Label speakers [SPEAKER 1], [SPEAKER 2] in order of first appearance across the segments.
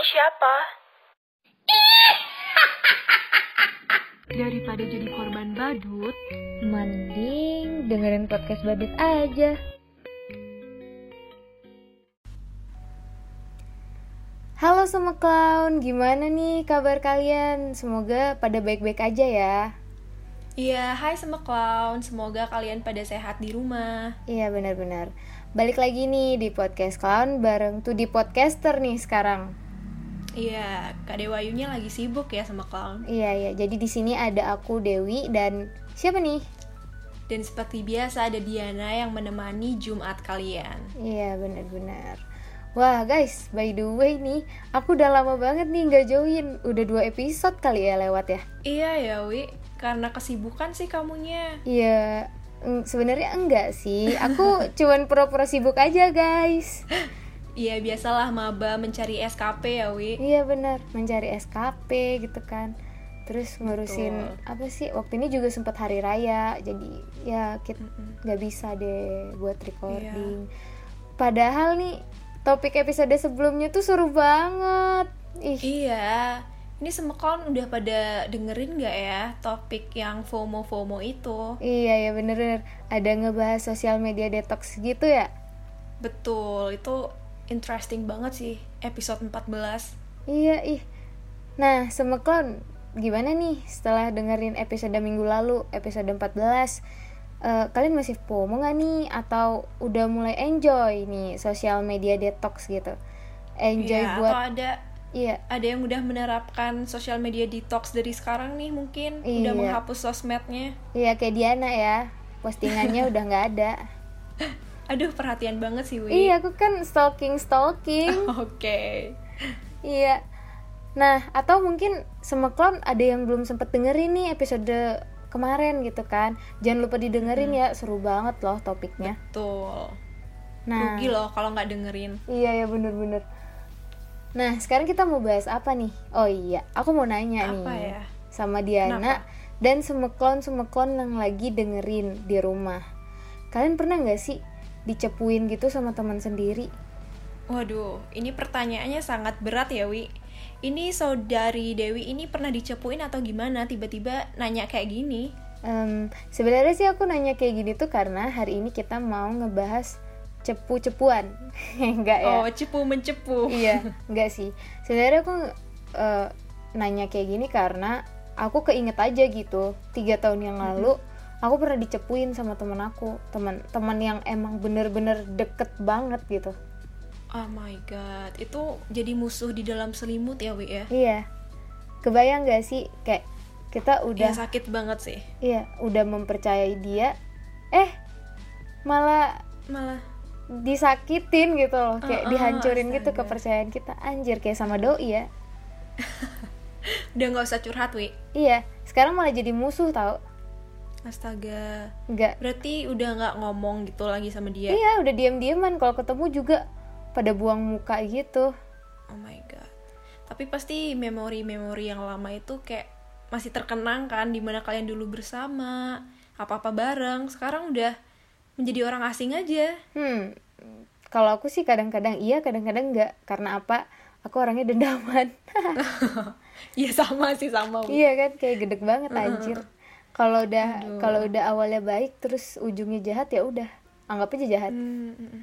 [SPEAKER 1] ini siapa?
[SPEAKER 2] Daripada jadi korban badut,
[SPEAKER 3] Mending dengerin podcast badut aja. Halo semua clown, gimana nih kabar kalian? Semoga pada baik-baik aja ya.
[SPEAKER 2] Iya, hai semua clown. Semoga kalian pada sehat di rumah.
[SPEAKER 3] Iya benar-benar. Balik lagi nih di podcast clown bareng tuh di podcaster nih sekarang.
[SPEAKER 2] Iya, Kak Dewayunya lagi sibuk ya sama clown.
[SPEAKER 3] Iya iya. Jadi di sini ada aku Dewi dan siapa nih?
[SPEAKER 2] Dan seperti biasa ada Diana yang menemani Jumat kalian.
[SPEAKER 3] Iya benar-benar. Wah guys, by the way nih, aku udah lama banget nih nggak join. Udah dua episode kali ya lewat ya.
[SPEAKER 2] Iya ya, Wi. Karena kesibukan sih kamunya.
[SPEAKER 3] Iya, mm, sebenarnya enggak sih. Aku cuman pura-pura sibuk aja guys.
[SPEAKER 2] Iya, biasalah maba mencari SKP ya, Wi.
[SPEAKER 3] Iya benar, mencari SKP gitu kan. Terus ngurusin
[SPEAKER 2] Betul.
[SPEAKER 3] apa sih? Waktu ini juga sempat hari raya, jadi ya kita nggak bisa deh buat recording. Padahal nih topik episode sebelumnya tuh seru banget. Ih,
[SPEAKER 2] Iya. Ini semua udah pada dengerin gak ya topik yang FOMO-FOMO itu?
[SPEAKER 3] iya ya bener-bener ada ngebahas sosial media detox gitu ya.
[SPEAKER 2] Betul, itu interesting banget sih episode 14.
[SPEAKER 3] Iya ih. Nah, Semeklon, gimana nih setelah dengerin episode minggu lalu, episode 14? Eh, kalian masih FOMO nggak nih? Atau udah mulai enjoy nih sosial media detox gitu? Enjoy
[SPEAKER 2] Iya,
[SPEAKER 3] buat...
[SPEAKER 2] atau ada
[SPEAKER 3] Iya,
[SPEAKER 2] ada yang udah menerapkan social media detox dari sekarang nih mungkin udah
[SPEAKER 3] Iya.
[SPEAKER 2] menghapus sosmednya.
[SPEAKER 3] iya kayak Diana ya. Postingannya udah nggak ada.
[SPEAKER 2] Aduh, perhatian banget sih, Wi.
[SPEAKER 3] Iya, aku kan stalking-stalking.
[SPEAKER 2] Oke.
[SPEAKER 3] Iya. Nah, atau mungkin Semeklon ada yang belum sempet dengerin nih episode kemarin gitu kan. Jangan lupa didengerin ya, seru banget loh topiknya.
[SPEAKER 2] Tuh.
[SPEAKER 3] Nah,
[SPEAKER 2] Rugi loh kalau nggak dengerin.
[SPEAKER 3] iya ya bener-bener. Nah, sekarang kita mau bahas apa nih? Oh iya, aku mau nanya
[SPEAKER 2] Apa
[SPEAKER 3] nih
[SPEAKER 2] ya?
[SPEAKER 3] sama Diana
[SPEAKER 2] Kenapa?
[SPEAKER 3] dan semeklon-semeklon yang lagi dengerin di rumah. Kalian pernah nggak sih dicepuin gitu sama teman sendiri?
[SPEAKER 2] Waduh, ini pertanyaannya sangat berat ya, Wi. Ini saudari Dewi ini pernah dicepuin atau gimana? Tiba-tiba nanya kayak gini.
[SPEAKER 3] Em, sebenarnya sih aku nanya kayak gini tuh karena hari ini kita mau ngebahas cepu-cepuan. enggak ya?
[SPEAKER 2] Oh, cepu mencepu.
[SPEAKER 3] iya, enggak sih. Sebenarnya aku eh, nanya kayak gini karena aku keinget aja gitu. Tiga tahun yang lalu aku pernah dicepuin sama temen aku, teman teman yang emang bener-bener deket banget gitu.
[SPEAKER 2] Oh my god, itu jadi musuh di dalam selimut ya, Wi ya?
[SPEAKER 3] Iya. Kebayang gak sih kayak kita udah
[SPEAKER 2] Iya, sakit banget sih.
[SPEAKER 3] iya, udah mempercayai dia eh malah
[SPEAKER 2] Malah
[SPEAKER 3] disakitin gitu loh kayak
[SPEAKER 2] Ah, ah,
[SPEAKER 3] dihancurin gitu
[SPEAKER 2] astaga.
[SPEAKER 3] kepercayaan kita anjir kayak sama doi ya
[SPEAKER 2] udah nggak usah curhat, Wi.
[SPEAKER 3] iya sekarang malah jadi musuh tau
[SPEAKER 2] Astaga.
[SPEAKER 3] nggak
[SPEAKER 2] Berarti udah nggak ngomong gitu lagi sama dia.
[SPEAKER 3] iya udah diam-diaman kalau ketemu juga pada buang muka gitu
[SPEAKER 2] Oh my god. Tapi pasti memori-memori yang lama itu kayak masih terkenang kan di mana kalian dulu bersama, apa-apa bareng. Sekarang udah menjadi orang asing aja.
[SPEAKER 3] hmm kalau aku sih kadang-kadang iya kadang-kadang enggak karena apa aku orangnya dendaman
[SPEAKER 2] Iya sama sih sama.
[SPEAKER 3] Iya kan kayak gedek banget anjir kalau udah kalau udah awalnya baik terus ujungnya jahat ya udah anggap aja jahat
[SPEAKER 2] Hmm, mm, mm.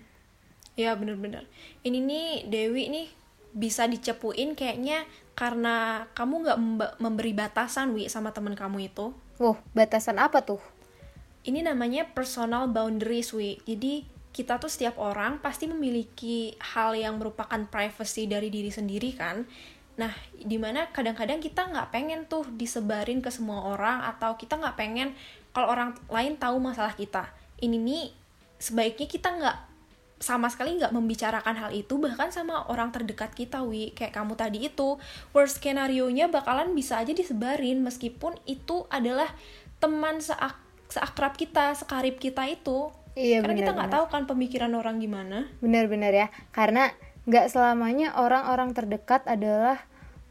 [SPEAKER 2] Ya bener-bener. Ini nih Dewi nih bisa dicepuin kayaknya karena kamu nggak memberi batasan wi sama temen kamu itu.
[SPEAKER 3] Wah, batasan apa tuh?
[SPEAKER 2] Ini namanya personal boundaries, Wi. Jadi kita tuh setiap orang pasti memiliki hal yang merupakan privacy dari diri sendiri kan. Nah, di mana kadang-kadang kita nggak pengen tuh disebarin ke semua orang atau kita nggak pengen kalau orang lain tahu masalah kita. Ini nih sebaiknya kita nggak sama sekali nggak membicarakan hal itu bahkan sama orang terdekat kita wi. Kayak kamu tadi itu worst skenario nya bakalan bisa aja disebarin meskipun itu adalah teman seak seakrab kita sekarib kita itu.
[SPEAKER 3] Iya,
[SPEAKER 2] karena kita nggak tahu kan pemikiran orang gimana.
[SPEAKER 3] Benar-benar ya, karena nggak selamanya orang-orang terdekat adalah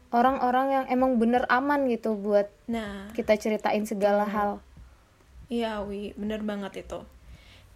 [SPEAKER 3] orang-orang yang emang bener aman gitu buat
[SPEAKER 2] nah
[SPEAKER 3] kita ceritain segala hal.
[SPEAKER 2] Iya, Wi, bener banget itu.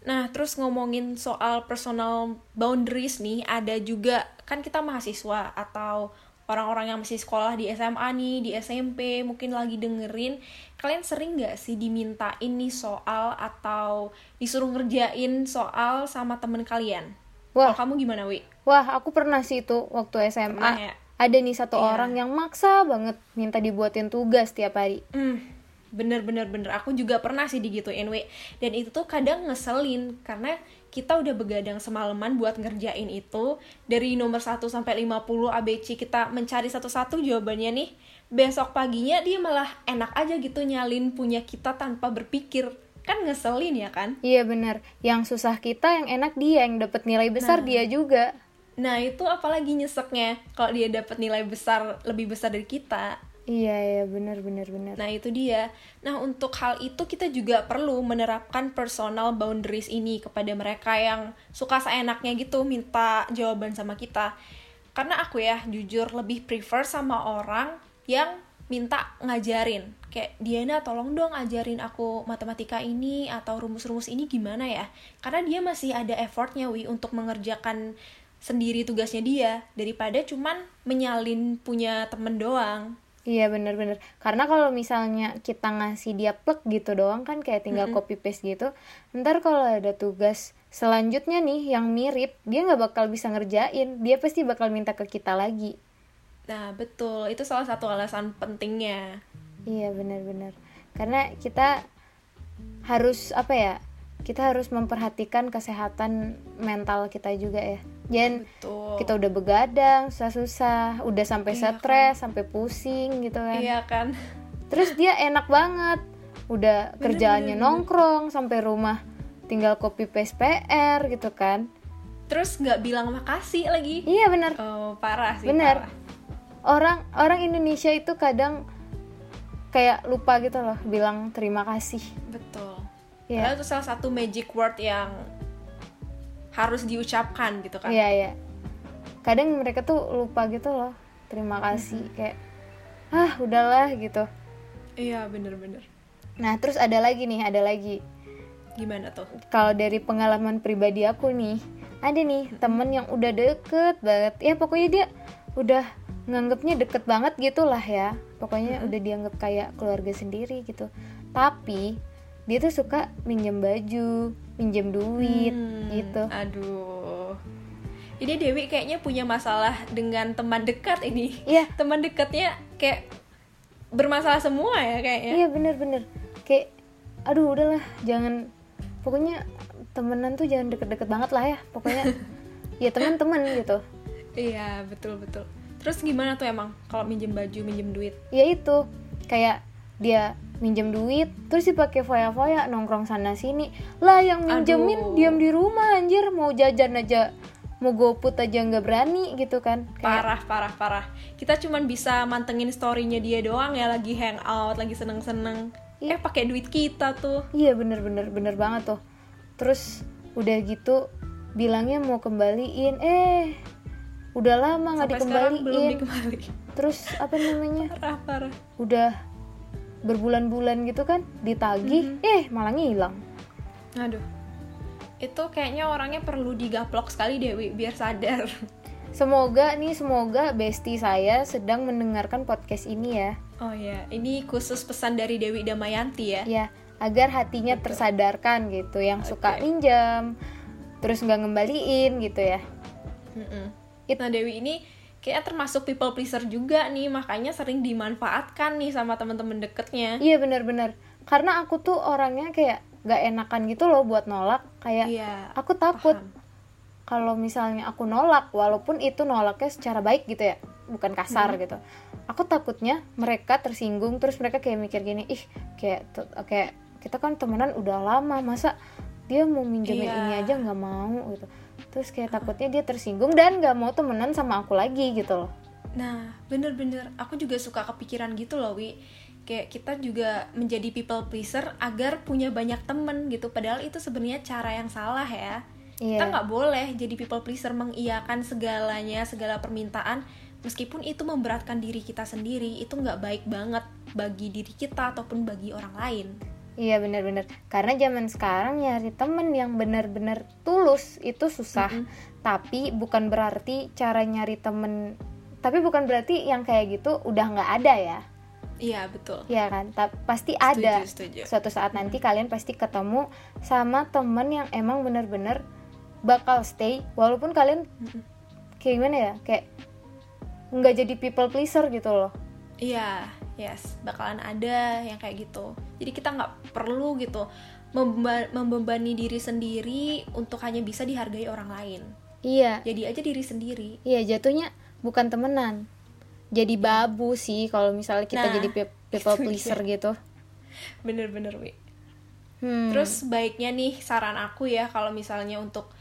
[SPEAKER 2] Nah, terus ngomongin soal personal boundaries nih, ada juga kan kita mahasiswa atau orang-orang yang masih sekolah di SMA nih, di SMP, mungkin lagi dengerin, kalian sering nggak sih dimintain nih soal atau disuruh ngerjain soal sama temen kalian?
[SPEAKER 3] Wah.
[SPEAKER 2] Kalau kamu gimana, Wi?
[SPEAKER 3] Wah, aku pernah sih itu waktu SMA.
[SPEAKER 2] Pernah ya?
[SPEAKER 3] Ada nih satu
[SPEAKER 2] Iya.
[SPEAKER 3] orang yang maksa banget minta dibuatin tugas tiap hari.
[SPEAKER 2] Hmm, bener bener bener aku juga pernah sih digituin we dan itu tuh kadang ngeselin karena kita udah begadang semalaman buat ngerjain itu dari nomor 1 sampai 50 ABC kita mencari satu-satu jawabannya nih besok paginya dia malah enak aja gitu nyalin punya kita tanpa berpikir kan ngeselin ya kan
[SPEAKER 3] Iya bener, yang susah kita, yang enak dia, yang dapat nilai besar
[SPEAKER 2] Nah.
[SPEAKER 3] dia juga.
[SPEAKER 2] Nah itu apalagi nyeseknya kalau dia dapat nilai besar lebih besar dari kita
[SPEAKER 3] Iya iya bener bener bener.
[SPEAKER 2] Nah itu dia. Nah untuk hal itu kita juga perlu menerapkan personal boundaries ini kepada mereka yang suka seenaknya gitu minta jawaban sama kita. Karena aku ya jujur lebih prefer sama orang yang minta ngajarin. Kayak Diana tolong dong ajarin aku matematika ini atau rumus-rumus ini gimana ya. Karena dia masih ada effortnya wi untuk mengerjakan sendiri tugasnya dia daripada cuman menyalin punya temen doang.
[SPEAKER 3] Iya bener-bener Karena kalau misalnya kita ngasih dia plek gitu doang kan kayak tinggal copy paste gitu Ntar kalau ada tugas selanjutnya nih yang mirip Dia nggak bakal bisa ngerjain Dia pasti bakal minta ke kita lagi
[SPEAKER 2] Nah, betul. Itu salah satu alasan pentingnya.
[SPEAKER 3] Iya bener-bener Karena kita harus apa ya Kita harus memperhatikan kesehatan mental kita juga ya Jangan
[SPEAKER 2] Betul.
[SPEAKER 3] kita udah begadang susah-susah Udah sampai
[SPEAKER 2] Iya,
[SPEAKER 3] stres, sampai pusing gitu kan
[SPEAKER 2] Iya kan?
[SPEAKER 3] Terus dia enak banget. Udah kerjaannya nongkrong sampai rumah tinggal copy paste PR gitu kan.
[SPEAKER 2] Terus nggak bilang makasih lagi.
[SPEAKER 3] Iya bener
[SPEAKER 2] Oh, parah sih,
[SPEAKER 3] Bener.
[SPEAKER 2] parah.
[SPEAKER 3] Orang orang Indonesia itu kadang kayak lupa gitu loh bilang terima kasih.
[SPEAKER 2] Betul.
[SPEAKER 3] Iya.
[SPEAKER 2] Padahal itu salah satu magic word yang harus diucapkan gitu kan.
[SPEAKER 3] Iya iya. Kadang mereka tuh lupa gitu loh terima kasih kayak ah udahlah gitu.
[SPEAKER 2] Iya, bener-bener.
[SPEAKER 3] Nah terus ada lagi nih ada lagi.
[SPEAKER 2] Gimana tuh?
[SPEAKER 3] kalau dari pengalaman pribadi aku nih ada nih temen yang udah deket banget ya pokoknya dia udah nganggepnya deket banget gitulah ya pokoknya udah dianggap kayak keluarga sendiri gitu tapi dia tuh suka minjem baju minjem duit
[SPEAKER 2] Hmm,
[SPEAKER 3] gitu
[SPEAKER 2] Aduh. Ini Dewi kayaknya punya masalah dengan teman dekat ini.
[SPEAKER 3] Iya.
[SPEAKER 2] Teman dekatnya kayak bermasalah semua ya kayaknya.
[SPEAKER 3] iya bener-bener kayak aduh udahlah jangan pokoknya temenan tuh jangan deket-deket banget lah ya pokoknya ya teman-teman gitu
[SPEAKER 2] Iya, betul betul. Terus gimana tuh emang kalau minjem baju, minjem duit?
[SPEAKER 3] ya itu kayak dia minjem duit terus dipakai foya-foya nongkrong sana sini lah yang minjemin
[SPEAKER 2] Aduh.
[SPEAKER 3] diam di rumah anjir mau jajan aja mau goput aja nggak berani gitu kan kayak
[SPEAKER 2] Parah, parah, parah. Kita cuman bisa mantengin story-nya dia doang ya lagi hangout, lagi seneng-seneng. Eh, pakai duit kita tuh.
[SPEAKER 3] iya bener-bener bener banget tuh terus udah gitu bilangnya mau kembaliin eh udah lama nggak dikembaliin
[SPEAKER 2] dikembali.
[SPEAKER 3] terus apa namanya
[SPEAKER 2] Parah, parah.
[SPEAKER 3] udah berbulan-bulan gitu kan ditagih
[SPEAKER 2] Mm-hmm.
[SPEAKER 3] eh malah ngilang
[SPEAKER 2] Aduh. Itu kayaknya orangnya perlu digaplok sekali Dewi biar sadar.
[SPEAKER 3] Semoga nih, semoga bestie saya sedang mendengarkan podcast ini ya.
[SPEAKER 2] Oh ya, ini khusus pesan dari Dewi Damayanti ya.
[SPEAKER 3] Ya, agar hatinya tersadarkan gitu. Yang suka minjam, terus nggak ngembaliin gitu ya.
[SPEAKER 2] Mm-mm. Nah Dewi ini kayak termasuk people pleaser juga nih, makanya sering dimanfaatkan nih sama teman-teman deketnya.
[SPEAKER 3] Iya benar-benar. Karena aku tuh orangnya kayak nggak enakan gitu loh buat nolak. Kayak
[SPEAKER 2] Iya.
[SPEAKER 3] aku takut kalau misalnya aku nolak, walaupun itu nolaknya secara baik gitu ya, bukan kasar gitu. Aku takutnya mereka tersinggung, terus mereka kayak mikir gini, ih kayak kayak kita kan temenan udah lama, masa dia mau minjemin
[SPEAKER 2] Iya.
[SPEAKER 3] ini aja nggak mau gitu. Terus kayak takutnya dia tersinggung dan nggak mau temenan sama aku lagi gitu loh.
[SPEAKER 2] Nah, bener-bener aku juga suka kepikiran gitu loh, Wi. Kayak kita juga menjadi people pleaser agar punya banyak temen gitu. Padahal itu sebenarnya cara yang salah ya. Kita
[SPEAKER 3] Iya.
[SPEAKER 2] nggak boleh jadi people pleaser mengiyakan segalanya, segala permintaan. Meskipun itu memberatkan diri kita sendiri, itu nggak baik banget bagi diri kita ataupun bagi orang lain.
[SPEAKER 3] Iya bener-bener Karena zaman sekarang nyari temen yang bener-bener tulus itu susah. Tapi bukan berarti cara nyari temen tapi bukan berarti yang kayak gitu udah nggak ada ya?
[SPEAKER 2] Iya betul.
[SPEAKER 3] Ya kan? Ta- pasti
[SPEAKER 2] Setuju,
[SPEAKER 3] ada.
[SPEAKER 2] setuju.
[SPEAKER 3] suatu saat nanti kalian pasti ketemu sama temen yang emang bener-bener bakal stay walaupun kalian kayak gimana ya? Kayak nggak jadi people pleaser gitu loh.
[SPEAKER 2] Iya, yes, bakalan ada yang kayak gitu. Jadi kita nggak perlu gitu membebani diri sendiri untuk hanya bisa dihargai orang lain.
[SPEAKER 3] iya
[SPEAKER 2] Jadi aja diri sendiri.
[SPEAKER 3] iya jatuhnya bukan temenan jadi babu sih kalau misalnya kita
[SPEAKER 2] Nah,
[SPEAKER 3] jadi pe- people
[SPEAKER 2] itu
[SPEAKER 3] pleaser gitu
[SPEAKER 2] Bener-bener, Wi.
[SPEAKER 3] hmm.
[SPEAKER 2] Terus baiknya nih saran aku ya kalau misalnya untuk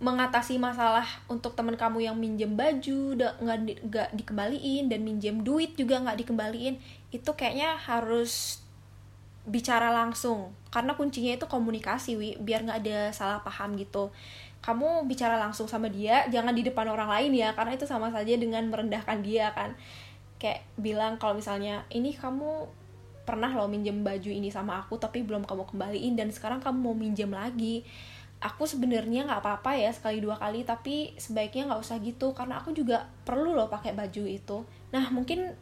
[SPEAKER 2] mengatasi masalah untuk teman kamu yang minjem baju nggak di- nggak dikembaliin dan minjem duit juga nggak dikembaliin itu kayaknya harus bicara langsung. Karena kuncinya itu komunikasi wi biar nggak ada salah paham gitu. Kamu bicara langsung sama dia jangan di depan orang lain ya karena itu sama saja dengan merendahkan dia kan. Kayak bilang kalau misalnya ini kamu pernah loh minjem baju ini sama aku tapi belum kamu kembaliin dan sekarang kamu mau minjem lagi aku sebenarnya nggak apa-apa ya sekali dua kali tapi sebaiknya nggak usah gitu karena aku juga perlu loh pakai baju itu. Nah mungkin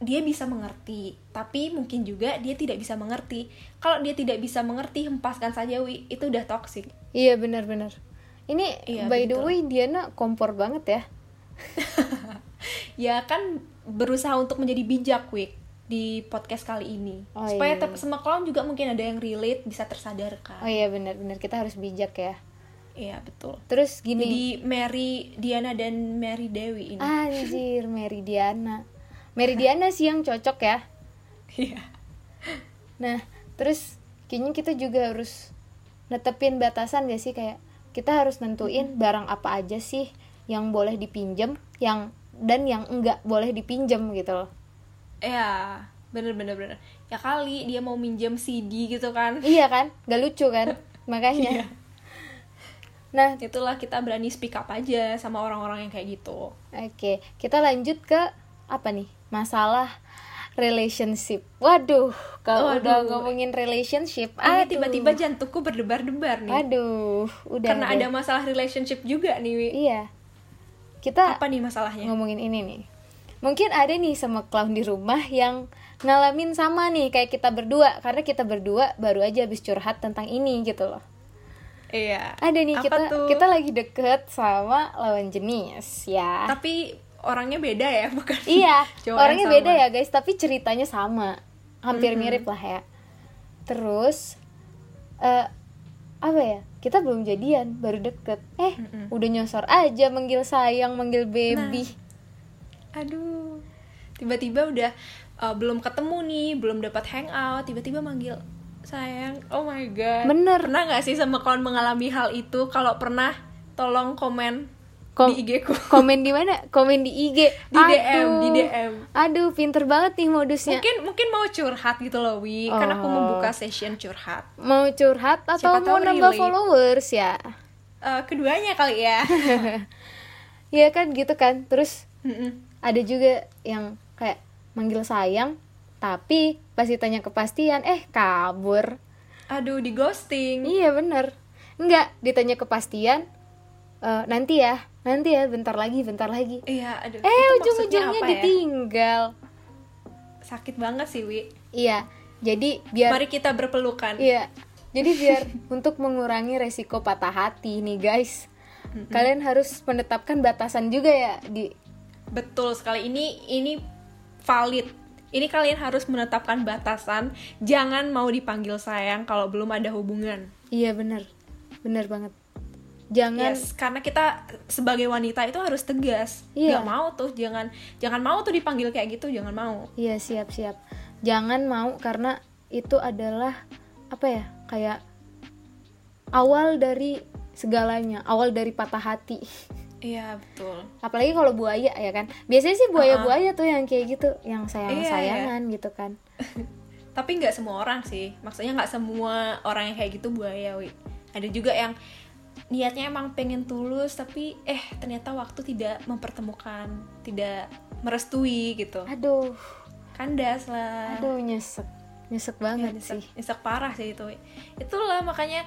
[SPEAKER 2] dia bisa mengerti tapi mungkin juga dia tidak bisa mengerti. Kalau dia tidak bisa mengerti hempaskan saja wi. Itu udah toxic.
[SPEAKER 3] Iya benar-benar ini
[SPEAKER 2] Iya,
[SPEAKER 3] by the
[SPEAKER 2] begitu.
[SPEAKER 3] way Diana kompor banget ya.
[SPEAKER 2] Ya kan berusaha untuk menjadi bijak wi di podcast kali ini.
[SPEAKER 3] Oh,
[SPEAKER 2] supaya
[SPEAKER 3] iya,
[SPEAKER 2] sama clown juga mungkin ada yang relate bisa tersadarkan.
[SPEAKER 3] Oh iya benar-benar kita harus bijak ya.
[SPEAKER 2] Iya betul.
[SPEAKER 3] Terus gini.
[SPEAKER 2] Jadi Mary Diana dan Mary Dewi ini.
[SPEAKER 3] Anjir Meridiana Meridiana sih yang cocok ya.
[SPEAKER 2] Iya.
[SPEAKER 3] Nah, terus kayaknya kita juga harus netepin batasan gak sih? Kayak kita harus nentuin barang apa aja sih yang boleh dipinjem, yang dan yang enggak boleh dipinjem gitu loh.
[SPEAKER 2] Iya, bener bener bener. Ya kali dia mau minjem CD gitu kan.
[SPEAKER 3] Iya kan? Gak lucu kan? Makanya.
[SPEAKER 2] Iya.
[SPEAKER 3] Nah,
[SPEAKER 2] Itulah kita berani speak up aja sama orang-orang yang kayak gitu.
[SPEAKER 3] oke, kita lanjut ke apa nih? Masalah relationship. Waduh, kalau
[SPEAKER 2] Waduh.
[SPEAKER 3] udah ngomongin relationship, aduh.
[SPEAKER 2] tiba-tiba jantungku berdebar-debar nih.
[SPEAKER 3] Aduh, udah.
[SPEAKER 2] Karena
[SPEAKER 3] deh.
[SPEAKER 2] ada masalah relationship juga nih, Wi.
[SPEAKER 3] Iya. Kita
[SPEAKER 2] Apa nih masalahnya?
[SPEAKER 3] ngomongin ini nih. Mungkin ada nih sama clown di rumah yang ngalamin sama nih kayak kita berdua karena kita berdua baru aja habis curhat tentang ini gitu loh.
[SPEAKER 2] Iya.
[SPEAKER 3] Ada nih
[SPEAKER 2] Apa
[SPEAKER 3] kita
[SPEAKER 2] tuh?
[SPEAKER 3] kita lagi deket sama lawan jenis ya.
[SPEAKER 2] Tapi orangnya beda ya, bukan?
[SPEAKER 3] iya, orangnya
[SPEAKER 2] yang
[SPEAKER 3] beda
[SPEAKER 2] sama.
[SPEAKER 3] ya guys, tapi ceritanya sama. Hampir
[SPEAKER 2] Mhm.
[SPEAKER 3] mirip lah ya. Terus eh apa ya? Kita belum jadian, baru deket. Eh,
[SPEAKER 2] Mm-mm.
[SPEAKER 3] udah nyosor aja manggil sayang, manggil baby.
[SPEAKER 2] Aduh. Tiba-tiba udah uh, belum ketemu nih, belum dapat hangout, tiba-tiba manggil sayang. Oh my god.
[SPEAKER 3] Bener.
[SPEAKER 2] Pernah nggak sih sama kawan mengalami hal itu? Kalau pernah, tolong komen
[SPEAKER 3] Kom-
[SPEAKER 2] di IG ku.
[SPEAKER 3] komen di mana? Komen di IG.
[SPEAKER 2] Di DM, di
[SPEAKER 3] Aduh.
[SPEAKER 2] DM.
[SPEAKER 3] Aduh, pinter banget nih modusnya.
[SPEAKER 2] Mungkin mungkin mau curhat gitu loh, Wi. Kan aku
[SPEAKER 3] Oh.
[SPEAKER 2] membuka session curhat.
[SPEAKER 3] Mau curhat atau
[SPEAKER 2] Siapa
[SPEAKER 3] mau nambah
[SPEAKER 2] relate.
[SPEAKER 3] followers ya?
[SPEAKER 2] Eh, keduanya kali ya.
[SPEAKER 3] Iya kan gitu kan. Terus
[SPEAKER 2] Mm-mm.
[SPEAKER 3] Ada juga yang kayak manggil sayang, tapi pas ditanya kepastian, eh kabur.
[SPEAKER 2] Aduh, di ghosting.
[SPEAKER 3] Iya bener. Enggak, ditanya kepastian, "Eh, nanti ya, nanti ya, bentar lagi, bentar lagi.
[SPEAKER 2] Iya, aduh.
[SPEAKER 3] Eh ujung-ujungnya
[SPEAKER 2] ya?
[SPEAKER 3] ditinggal.
[SPEAKER 2] Sakit banget sih, Wi.
[SPEAKER 3] Iya, jadi biar
[SPEAKER 2] Mari kita berpelukan.
[SPEAKER 3] Iya. Jadi biar untuk mengurangi resiko patah hati nih guys, kalian harus menetapkan batasan juga ya di
[SPEAKER 2] Betul sekali. Ini ini valid. Ini kalian harus menetapkan batasan. Jangan mau dipanggil sayang kalau belum ada hubungan.
[SPEAKER 3] Iya bener, bener banget. Jangan
[SPEAKER 2] Yes, karena kita sebagai wanita itu harus tegas.
[SPEAKER 3] Iya.
[SPEAKER 2] Nggak mau tuh, jangan jangan mau tuh dipanggil kayak gitu, jangan mau.
[SPEAKER 3] Iya siap siap. Jangan mau karena itu adalah apa ya kayak awal dari segalanya, awal dari patah hati.
[SPEAKER 2] Iya, betul.
[SPEAKER 3] Apalagi kalau buaya ya kan. Biasanya sih buaya-buaya tuh yang kayak gitu, yang sayang-sayangan gitu kan.
[SPEAKER 2] Tapi nggak semua orang sih. Maksudnya nggak semua orang yang kayak gitu buaya, Wi. Ada juga yang niatnya emang pengen tulus tapi eh ternyata waktu tidak mempertemukan, tidak merestui gitu.
[SPEAKER 3] Aduh,
[SPEAKER 2] Kandas lah.
[SPEAKER 3] aduh nyesek. Nyesek
[SPEAKER 2] Ya,
[SPEAKER 3] banget
[SPEAKER 2] nyesek,
[SPEAKER 3] sih.
[SPEAKER 2] nyesek parah sih itu. Itulah makanya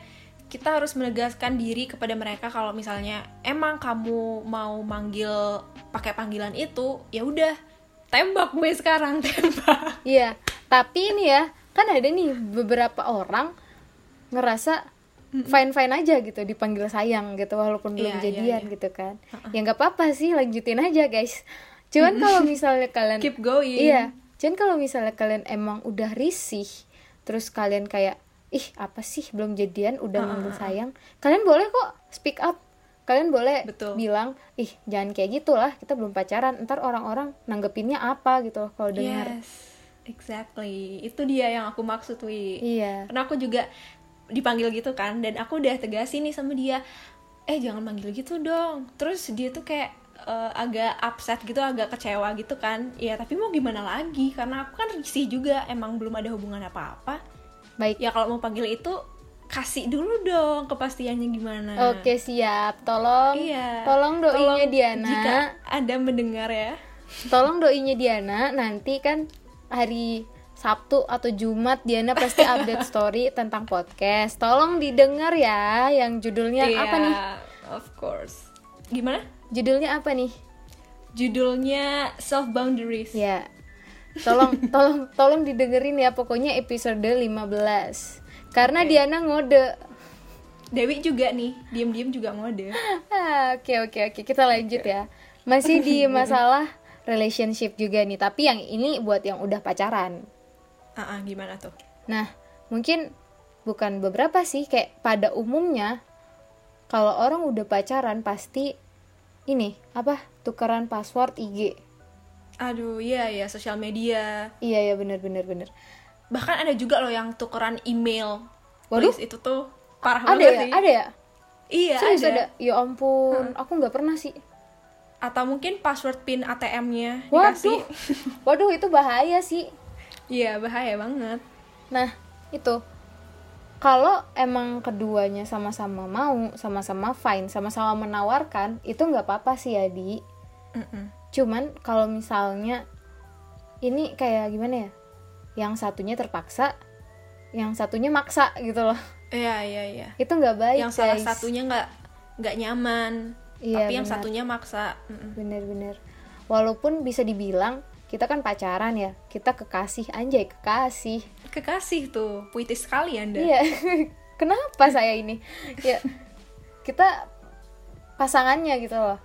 [SPEAKER 2] kita harus menegaskan diri kepada mereka kalau misalnya emang kamu mau manggil pakai panggilan itu ya udah tembak gue sekarang tembak
[SPEAKER 3] Iya, tapi ini ya, kan ada nih beberapa orang ngerasa fine-fine aja gitu dipanggil sayang gitu walaupun belum
[SPEAKER 2] Iya, iya,
[SPEAKER 3] jadian
[SPEAKER 2] iya.
[SPEAKER 3] gitu kan. Ya nggak apa-apa sih, lanjutin aja guys. Cuman kalau misalnya kalian
[SPEAKER 2] keep going
[SPEAKER 3] Iya, cuman kalau misalnya kalian emang udah risih, terus kalian kayak ih apa sih? Belum jadian. Udah manggil sayang, kalian boleh kok speak up. Kalian boleh
[SPEAKER 2] Betul.
[SPEAKER 3] bilang, ih jangan kayak gitulah, kita belum pacaran. Ntar orang-orang nanggepinnya apa gitu loh kalau dengar.
[SPEAKER 2] yes exactly. Itu dia yang aku maksud wi.
[SPEAKER 3] Iya.
[SPEAKER 2] karena aku juga dipanggil gitu kan dan aku udah tegasin nih sama dia. Eh jangan manggil gitu dong. Terus dia tuh kayak eh, agak upset gitu agak kecewa gitu kan. Ya tapi mau gimana lagi? Karena aku kan risih juga emang belum ada hubungan apa-apa
[SPEAKER 3] Baik.
[SPEAKER 2] ya kalau mau panggil itu kasih dulu dong kepastiannya gimana.
[SPEAKER 3] Oke siap, tolong,
[SPEAKER 2] iya.
[SPEAKER 3] tolong doinya
[SPEAKER 2] Tolong
[SPEAKER 3] Diana,
[SPEAKER 2] jika ada mendengar ya.
[SPEAKER 3] Tolong doinya Diana nanti kan hari Sabtu atau Jumat Diana pasti update story tentang podcast. Tolong didengar ya, yang judulnya apa nih?
[SPEAKER 2] Iya, of course. Gimana?
[SPEAKER 3] Judulnya apa nih?
[SPEAKER 2] judulnya self boundaries.
[SPEAKER 3] Ya, tolong, tolong, tolong didengerin ya. Pokoknya episode 15 Karena Diana ngode.
[SPEAKER 2] Dewi juga nih diem-diem juga ngode
[SPEAKER 3] Ah, Oke oke oke, kita lanjut ya. Masih di masalah relationship juga nih, tapi yang ini buat yang udah pacaran.
[SPEAKER 2] Ah, ah, gimana tuh
[SPEAKER 3] Nah, mungkin bukan beberapa sih, kayak pada umumnya kalau orang udah pacaran pasti ini apa tukeran password IG.
[SPEAKER 2] Aduh, iya ya sosial media.
[SPEAKER 3] Iya ya bener bener bener.
[SPEAKER 2] Bahkan ada juga loh yang tukeran email.
[SPEAKER 3] Waduh.
[SPEAKER 2] Please, itu tuh parah
[SPEAKER 3] Ada
[SPEAKER 2] banget
[SPEAKER 3] ya,
[SPEAKER 2] sih.
[SPEAKER 3] ada ya.
[SPEAKER 2] Iya,
[SPEAKER 3] Serius
[SPEAKER 2] ada.
[SPEAKER 3] ada. Ya ampun, aku nggak pernah sih.
[SPEAKER 2] Atau mungkin password pin ATM-nya
[SPEAKER 3] Waduh,
[SPEAKER 2] dikasih.
[SPEAKER 3] waduh itu bahaya sih.
[SPEAKER 2] Iya, bahaya banget.
[SPEAKER 3] Nah, itu kalau emang keduanya sama-sama mau, sama-sama fine, sama-sama menawarkan, itu nggak apa-apa sih ya di.
[SPEAKER 2] Mm-mm.
[SPEAKER 3] Cuman kalau misalnya ini kayak gimana ya? Yang satunya terpaksa, yang satunya maksa gitu loh.
[SPEAKER 2] Iya, iya, iya.
[SPEAKER 3] Itu nggak baik.
[SPEAKER 2] yang salah
[SPEAKER 3] guys.
[SPEAKER 2] satunya nggak nggak nyaman,
[SPEAKER 3] Iya,
[SPEAKER 2] tapi yang satunya maksa.
[SPEAKER 3] Bener-bener. Walaupun bisa dibilang kita kan pacaran ya, kita kekasih anjay kekasih.
[SPEAKER 2] Kekasih tuh, puitis sekali Anda.
[SPEAKER 3] Iya. Kenapa saya ini? Ya kita pasangannya gitu loh.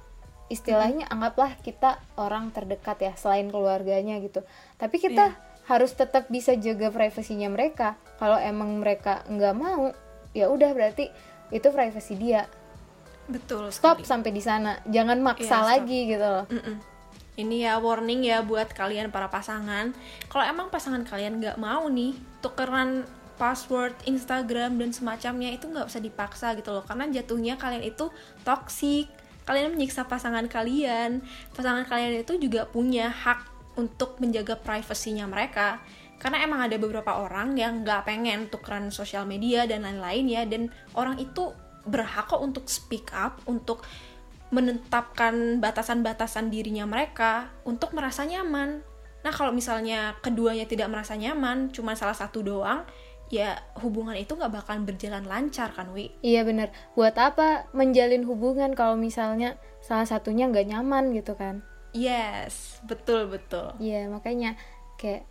[SPEAKER 3] Istilahnya anggaplah kita orang terdekat ya selain keluarganya gitu. Tapi kita harus tetap bisa jaga privasinya mereka. Kalau emang mereka nggak mau, ya udah berarti itu privasi dia.
[SPEAKER 2] Betul
[SPEAKER 3] Stop
[SPEAKER 2] sekali.
[SPEAKER 3] sampai di sana. Jangan maksa
[SPEAKER 2] Iya, stop.
[SPEAKER 3] lagi gitu loh.
[SPEAKER 2] Mm-mm. Ini ya warning ya buat kalian para pasangan. Kalau emang pasangan kalian nggak mau nih tukeran password Instagram dan semacamnya itu nggak usah dipaksa gitu loh. Karena jatuhnya kalian itu toxic. Kalian menyiksa pasangan kalian. Pasangan kalian itu juga punya hak untuk menjaga privasinya mereka. Karena emang ada beberapa orang yang nggak pengen tukeran sosial media dan lain-lain ya. Dan orang itu berhak kok untuk speak up, untuk menetapkan batasan-batasan dirinya mereka untuk merasa nyaman. Nah, kalau misalnya keduanya tidak merasa nyaman, cuma salah satu doang, ya hubungan itu nggak bakalan berjalan lancar kan, Wi?
[SPEAKER 3] Iya bener. Buat apa menjalin hubungan kalau misalnya salah satunya nggak nyaman gitu kan?
[SPEAKER 2] Yes, betul betul.
[SPEAKER 3] Iya makanya kayak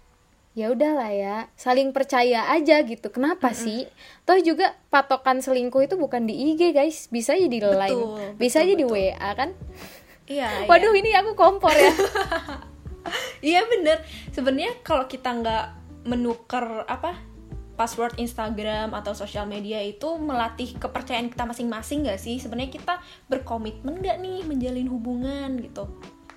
[SPEAKER 3] ya udahlah ya saling percaya aja gitu. Kenapa sih? Toh juga patokan selingkuh itu bukan di IG guys, bisa aja di
[SPEAKER 2] Betul,
[SPEAKER 3] line,
[SPEAKER 2] betul,
[SPEAKER 3] bisa aja di
[SPEAKER 2] betul.
[SPEAKER 3] WA kan?
[SPEAKER 2] Iya.
[SPEAKER 3] Waduh ini aku kompor ya.
[SPEAKER 2] Iya bener. Sebenarnya kalau kita nggak menukar apa password Instagram atau sosial media itu melatih kepercayaan kita masing-masing nggak sih? Sebenarnya kita berkomitmen nggak nih menjalin hubungan gitu?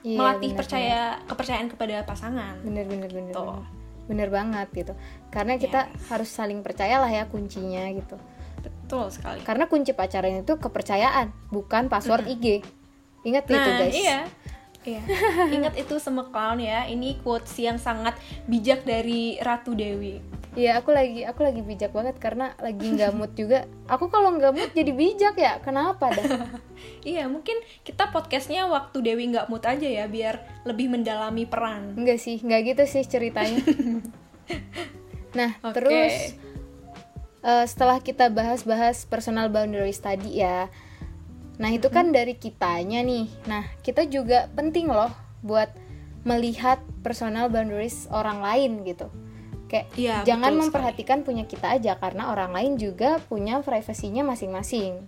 [SPEAKER 3] Iya,
[SPEAKER 2] melatih
[SPEAKER 3] bener,
[SPEAKER 2] percaya kepercayaan kepada pasangan.
[SPEAKER 3] bener bener bener
[SPEAKER 2] Tuh.
[SPEAKER 3] bener. Bener banget gitu. Karena kita harus saling percayalah ya kuncinya gitu.
[SPEAKER 2] Betul sekali.
[SPEAKER 3] Karena kunci pacaran itu kepercayaan, bukan password IG. Ingat
[SPEAKER 2] Nah,
[SPEAKER 3] itu guys.
[SPEAKER 2] iya. Iya. Ingat itu sama clown ya. Ini quotes yang sangat bijak dari Ratu Dewi.
[SPEAKER 3] Iya, aku lagi aku lagi bijak banget karena lagi nggak mood juga. Aku kalau nggak mood jadi bijak ya. Kenapa dah?
[SPEAKER 2] Iya, mungkin kita podcastnya waktu Dewi nggak mood aja ya, biar lebih mendalami peran.
[SPEAKER 3] Enggak sih, nggak gitu sih ceritanya. nah,
[SPEAKER 2] Oke.
[SPEAKER 3] terus eh, setelah kita bahas-bahas personal boundaries tadi ya, Nah, itu kan dari kitanya nih. Nah, kita juga penting loh buat melihat personal boundaries orang lain gitu. Kayak
[SPEAKER 2] Iya,
[SPEAKER 3] jangan memperhatikan punya kita aja karena orang lain juga punya privasinya masing-masing.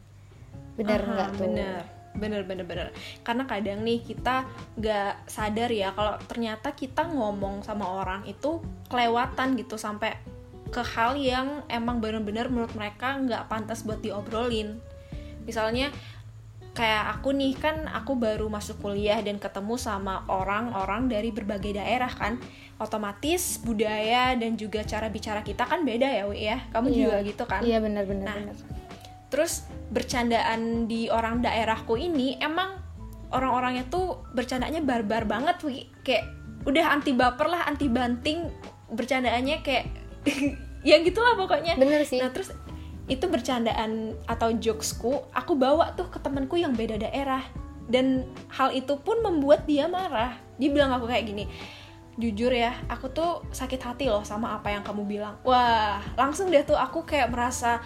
[SPEAKER 3] Bener
[SPEAKER 2] Aha,
[SPEAKER 3] nggak tuh?
[SPEAKER 2] Bener, bener, bener, bener. Karena kadang nih kita nggak sadar ya kalau ternyata kita ngomong sama orang itu kelewatan gitu sampai ke hal yang emang bener-bener menurut mereka nggak pantas buat diobrolin. Misalnya kayak aku nih kan aku baru masuk kuliah dan ketemu sama orang-orang dari berbagai daerah kan otomatis budaya dan juga cara bicara kita kan beda ya Wi ya kamu
[SPEAKER 3] Iya.
[SPEAKER 2] juga gitu kan
[SPEAKER 3] Iya bener-bener.
[SPEAKER 2] Nah,
[SPEAKER 3] bener.
[SPEAKER 2] Terus bercandaan di orang daerahku ini emang orang-orangnya tuh bercandanya barbar banget, Wi. Kayak udah anti baper lah, anti banting, bercandaannya kayak ya gitulah pokoknya.
[SPEAKER 3] Bener sih.
[SPEAKER 2] Nah, terus itu bercandaan atau jokesku aku bawa tuh ke temanku yang beda daerah dan hal itu pun membuat dia marah. Dia bilang aku kayak gini, jujur ya, aku tuh sakit hati loh sama apa yang kamu bilang. Wah, langsung deh tuh aku kayak merasa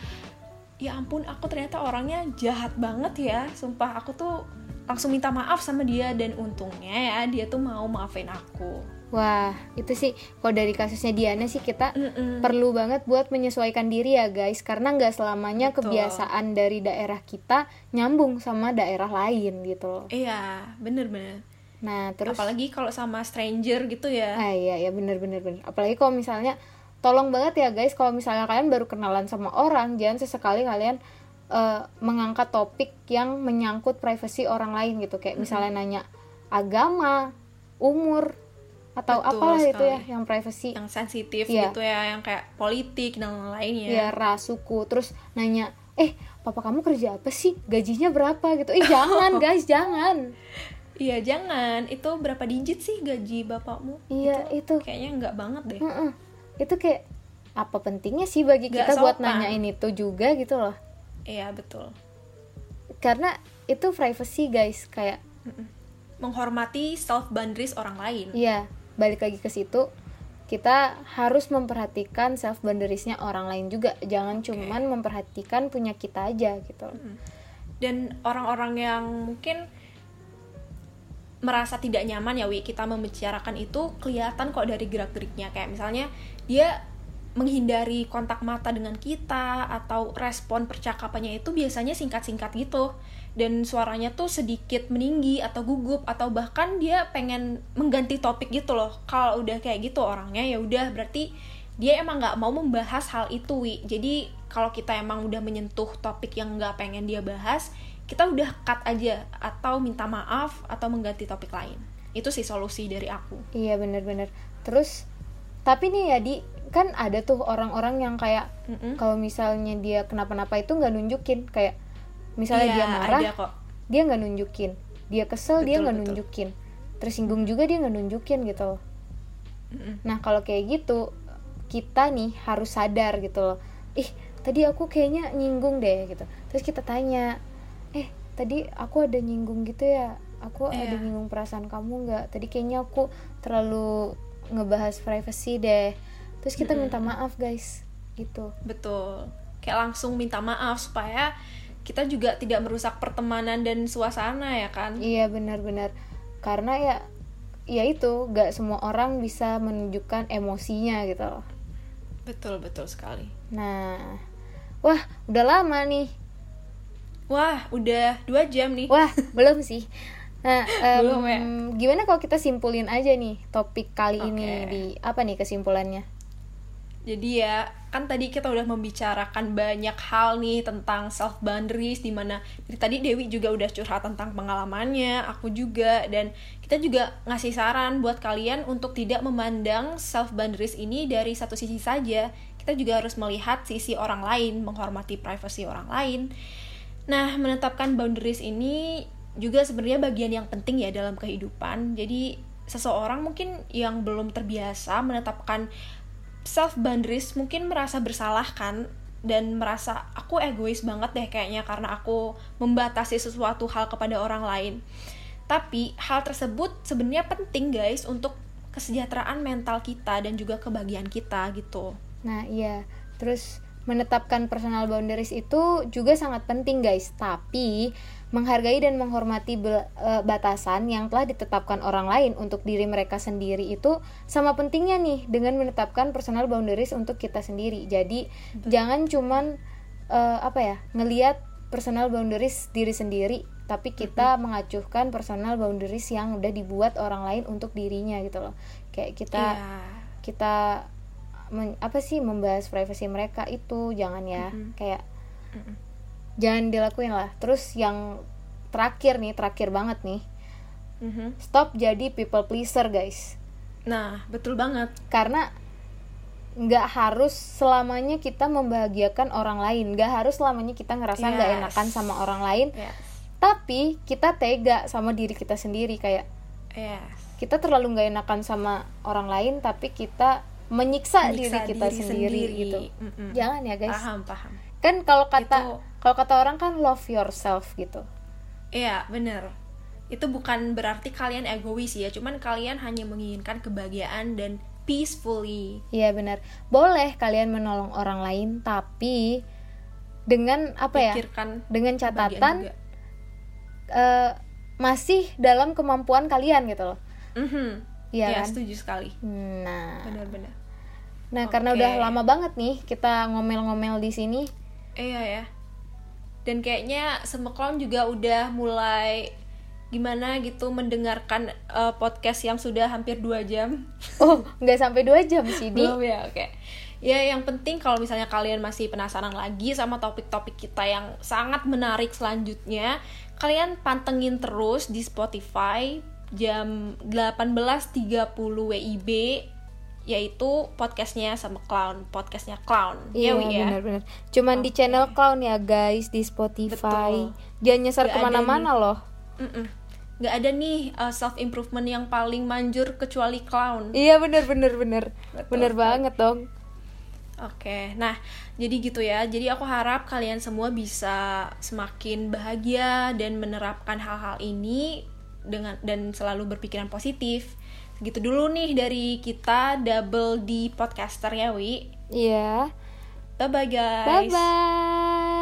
[SPEAKER 2] ya ampun aku ternyata orangnya jahat banget ya sumpah aku tuh langsung minta maaf sama dia dan untungnya ya dia tuh mau maafin aku
[SPEAKER 3] Wah, itu sih kalau dari kasusnya Diana sih kita
[SPEAKER 2] Mm-mm.
[SPEAKER 3] perlu banget buat menyesuaikan diri ya guys. Karena nggak selamanya
[SPEAKER 2] Betul.
[SPEAKER 3] kebiasaan dari daerah kita nyambung sama daerah lain gitu loh.
[SPEAKER 2] iya bener-bener
[SPEAKER 3] Nah terus?
[SPEAKER 2] Apalagi kalau sama stranger gitu ya.
[SPEAKER 3] Ah iya ya bener bener apalagi kalau misalnya tolong banget ya guys kalau misalnya kalian baru kenalan sama orang jangan sesekali kalian eh, mengangkat topik yang menyangkut privasi orang lain gitu. Kayak misalnya nanya agama umur atau
[SPEAKER 2] Betul
[SPEAKER 3] apalah itu
[SPEAKER 2] sekali.
[SPEAKER 3] ya yang privasi
[SPEAKER 2] yang sensitif
[SPEAKER 3] Iya.
[SPEAKER 2] gitu ya yang kayak politik dan lainnya
[SPEAKER 3] ya ras suku. Terus nanya eh papa kamu kerja apa sih? Gajinya berapa? gitu. Eh jangan guys jangan.
[SPEAKER 2] Iya jangan. Itu berapa digit sih gaji bapakmu?
[SPEAKER 3] Iya itu
[SPEAKER 2] kayaknya nggak banget deh.
[SPEAKER 3] Heeh. itu kayak apa pentingnya sih bagi kita buat
[SPEAKER 2] sopan.
[SPEAKER 3] nanyain itu juga gitu loh.
[SPEAKER 2] Iya betul.
[SPEAKER 3] Karena itu privacy guys kayak
[SPEAKER 2] Mm-mm. menghormati self boundaries orang lain.
[SPEAKER 3] Iya balik lagi ke situ kita harus memperhatikan self boundariesnya orang lain juga. Jangan cuman memperhatikan punya kita aja gitu loh.
[SPEAKER 2] dan orang-orang yang mungkin merasa tidak nyaman ya Wi kita membicarakan itu kelihatan kok dari gerak-geriknya. Kayak misalnya dia menghindari kontak mata dengan kita atau respon percakapannya itu biasanya singkat-singkat gitu dan suaranya tuh sedikit meninggi atau gugup atau bahkan dia pengen mengganti topik gitu loh. Kalau udah kayak gitu orangnya ya udah berarti dia emang nggak mau membahas hal itu wi. Jadi kalau kita emang udah menyentuh topik yang nggak pengen dia bahas kita udah cut aja atau minta maaf atau mengganti topik lain. Itu sih solusi dari aku.
[SPEAKER 3] Iya bener-bener. Terus tapi nih ya di kan ada tuh orang-orang yang kayak
[SPEAKER 2] Mm-mm.
[SPEAKER 3] kalau misalnya dia kenapa-napa itu nggak nunjukin. Kayak misalnya
[SPEAKER 2] Iya,
[SPEAKER 3] dia marah
[SPEAKER 2] ada kok.
[SPEAKER 3] dia nggak nunjukin. Dia kesel dia
[SPEAKER 2] Betul,
[SPEAKER 3] nggak
[SPEAKER 2] betul.
[SPEAKER 3] nunjukin. Tersinggung juga dia nggak nunjukin gitu loh. Nah kalau kayak gitu kita nih harus sadar gitu loh. Ih tadi aku kayaknya nyinggung deh gitu. Terus kita tanya eh tadi aku ada nyinggung gitu ya? Aku ada
[SPEAKER 2] Iya.
[SPEAKER 3] nyinggung perasaan kamu nggak? Tadi kayaknya aku terlalu ngebahas privacy deh. Terus kita minta maaf guys gitu.
[SPEAKER 2] Betul. Kayak langsung minta maaf supaya kita juga tidak merusak pertemanan dan suasana ya kan
[SPEAKER 3] Iya benar-benar karena ya ya itu gak semua orang bisa menunjukkan emosinya gitu loh.
[SPEAKER 2] betul betul sekali
[SPEAKER 3] Nah, wah udah lama nih.
[SPEAKER 2] wah udah dua jam nih
[SPEAKER 3] Wah belum sih. Nah, em,
[SPEAKER 2] Belum ya?
[SPEAKER 3] gimana kalau kita simpulin aja nih topik kali ini
[SPEAKER 2] Oke.
[SPEAKER 3] di apa nih kesimpulannya?
[SPEAKER 2] Jadi ya, kan tadi kita udah membicarakan banyak hal nih tentang self boundaries di mana dari tadi Dewi juga udah curhat tentang pengalamannya, aku juga dan kita juga ngasih saran buat kalian untuk tidak memandang self boundaries ini dari satu sisi saja. Kita juga harus melihat sisi orang lain, menghormati privasi orang lain. Nah, menetapkan boundaries ini juga sebenarnya bagian yang penting ya dalam kehidupan. Jadi seseorang mungkin yang belum terbiasa menetapkan self boundaries mungkin merasa bersalah kan dan merasa aku egois banget deh kayaknya karena aku membatasi sesuatu hal kepada orang lain. Tapi hal tersebut sebenarnya penting guys untuk kesejahteraan mental kita dan juga kebahagiaan kita gitu.
[SPEAKER 3] Nah iya terus menetapkan personal boundaries itu juga sangat penting guys tapi menghargai dan menghormati eh, batasan yang telah ditetapkan orang lain untuk diri mereka sendiri itu sama pentingnya nih dengan menetapkan personal boundaries untuk kita sendiri. Jadi jangan cuman eh, apa ya ngelihat personal boundaries diri sendiri tapi kita mengacuhkan personal boundaries yang udah dibuat orang lain untuk dirinya gitu loh. Kayak kita
[SPEAKER 2] Iya.
[SPEAKER 3] kita men- apa sih membahas privasi mereka itu jangan ya. Kayak
[SPEAKER 2] Mm-mm.
[SPEAKER 3] Jangan dilakuin lah terus yang terakhir nih terakhir banget nih
[SPEAKER 2] Mhm.
[SPEAKER 3] stop jadi people pleaser guys
[SPEAKER 2] Nah, betul banget.
[SPEAKER 3] karena nggak harus selamanya kita membahagiakan orang lain nggak harus selamanya kita ngerasa nggak
[SPEAKER 2] Yes.
[SPEAKER 3] enakan sama orang lain
[SPEAKER 2] Yes.
[SPEAKER 3] tapi kita tega sama diri kita sendiri kayak
[SPEAKER 2] Yes.
[SPEAKER 3] kita terlalu nggak enakan sama orang lain tapi kita menyiksa,
[SPEAKER 2] Menyiksa
[SPEAKER 3] diri kita
[SPEAKER 2] diri
[SPEAKER 3] sendiri,
[SPEAKER 2] sendiri.
[SPEAKER 3] gitu
[SPEAKER 2] Mm-mm.
[SPEAKER 3] jangan ya guys
[SPEAKER 2] Paham, paham.
[SPEAKER 3] kan kalau kata
[SPEAKER 2] Itu-
[SPEAKER 3] kalau kata orang kan love yourself gitu
[SPEAKER 2] Iya, bener. Itu bukan berarti kalian egois ya, cuman kalian hanya menginginkan kebahagiaan dan peacefully.
[SPEAKER 3] Iya benar. Boleh kalian menolong orang lain, tapi dengan apa ya?
[SPEAKER 2] Pikirkan
[SPEAKER 3] Dengan
[SPEAKER 2] kebahagiaan
[SPEAKER 3] catatan eh, masih dalam kemampuan kalian gitu loh.
[SPEAKER 2] Mhm.
[SPEAKER 3] Iya
[SPEAKER 2] Ya,
[SPEAKER 3] kan?
[SPEAKER 2] setuju sekali.
[SPEAKER 3] Nah,
[SPEAKER 2] Benar-benar.
[SPEAKER 3] nah karena
[SPEAKER 2] Oke.
[SPEAKER 3] udah lama banget nih kita ngomel-ngomel di sini.
[SPEAKER 2] Iya ya. Dan kayaknya Semeklon juga udah mulai gimana gitu mendengarkan eh, podcast yang sudah hampir dua jam.
[SPEAKER 3] Oh, nggak sampai dua jam sih di.
[SPEAKER 2] Belum ya, oke. Ya, yang penting kalau misalnya kalian masih penasaran lagi sama topik-topik kita yang sangat menarik selanjutnya, kalian pantengin terus di Spotify jam 18.30 WIB yaitu podcastnya sama Clown, podcastnya Clown.
[SPEAKER 3] Iya
[SPEAKER 2] Ya, Wi, ya.
[SPEAKER 3] benar-benar. Cuman di channel Clown ya guys di Spotify. Jangan nyasar
[SPEAKER 2] ke
[SPEAKER 3] mana-mana loh.
[SPEAKER 2] Mm-mm. Nggak ada nih self improvement yang paling manjur kecuali Clown.
[SPEAKER 3] Iya bener-bener bener.
[SPEAKER 2] Betul
[SPEAKER 3] Bener banget dong.
[SPEAKER 2] Oke, nah jadi gitu ya. Jadi aku harap kalian semua bisa semakin bahagia dan menerapkan hal-hal ini dengan dan selalu berpikiran positif. Gitu dulu nih dari kita double di podcaster ya, Wi.
[SPEAKER 3] Iya.
[SPEAKER 2] Bye bye guys.
[SPEAKER 3] Bye bye.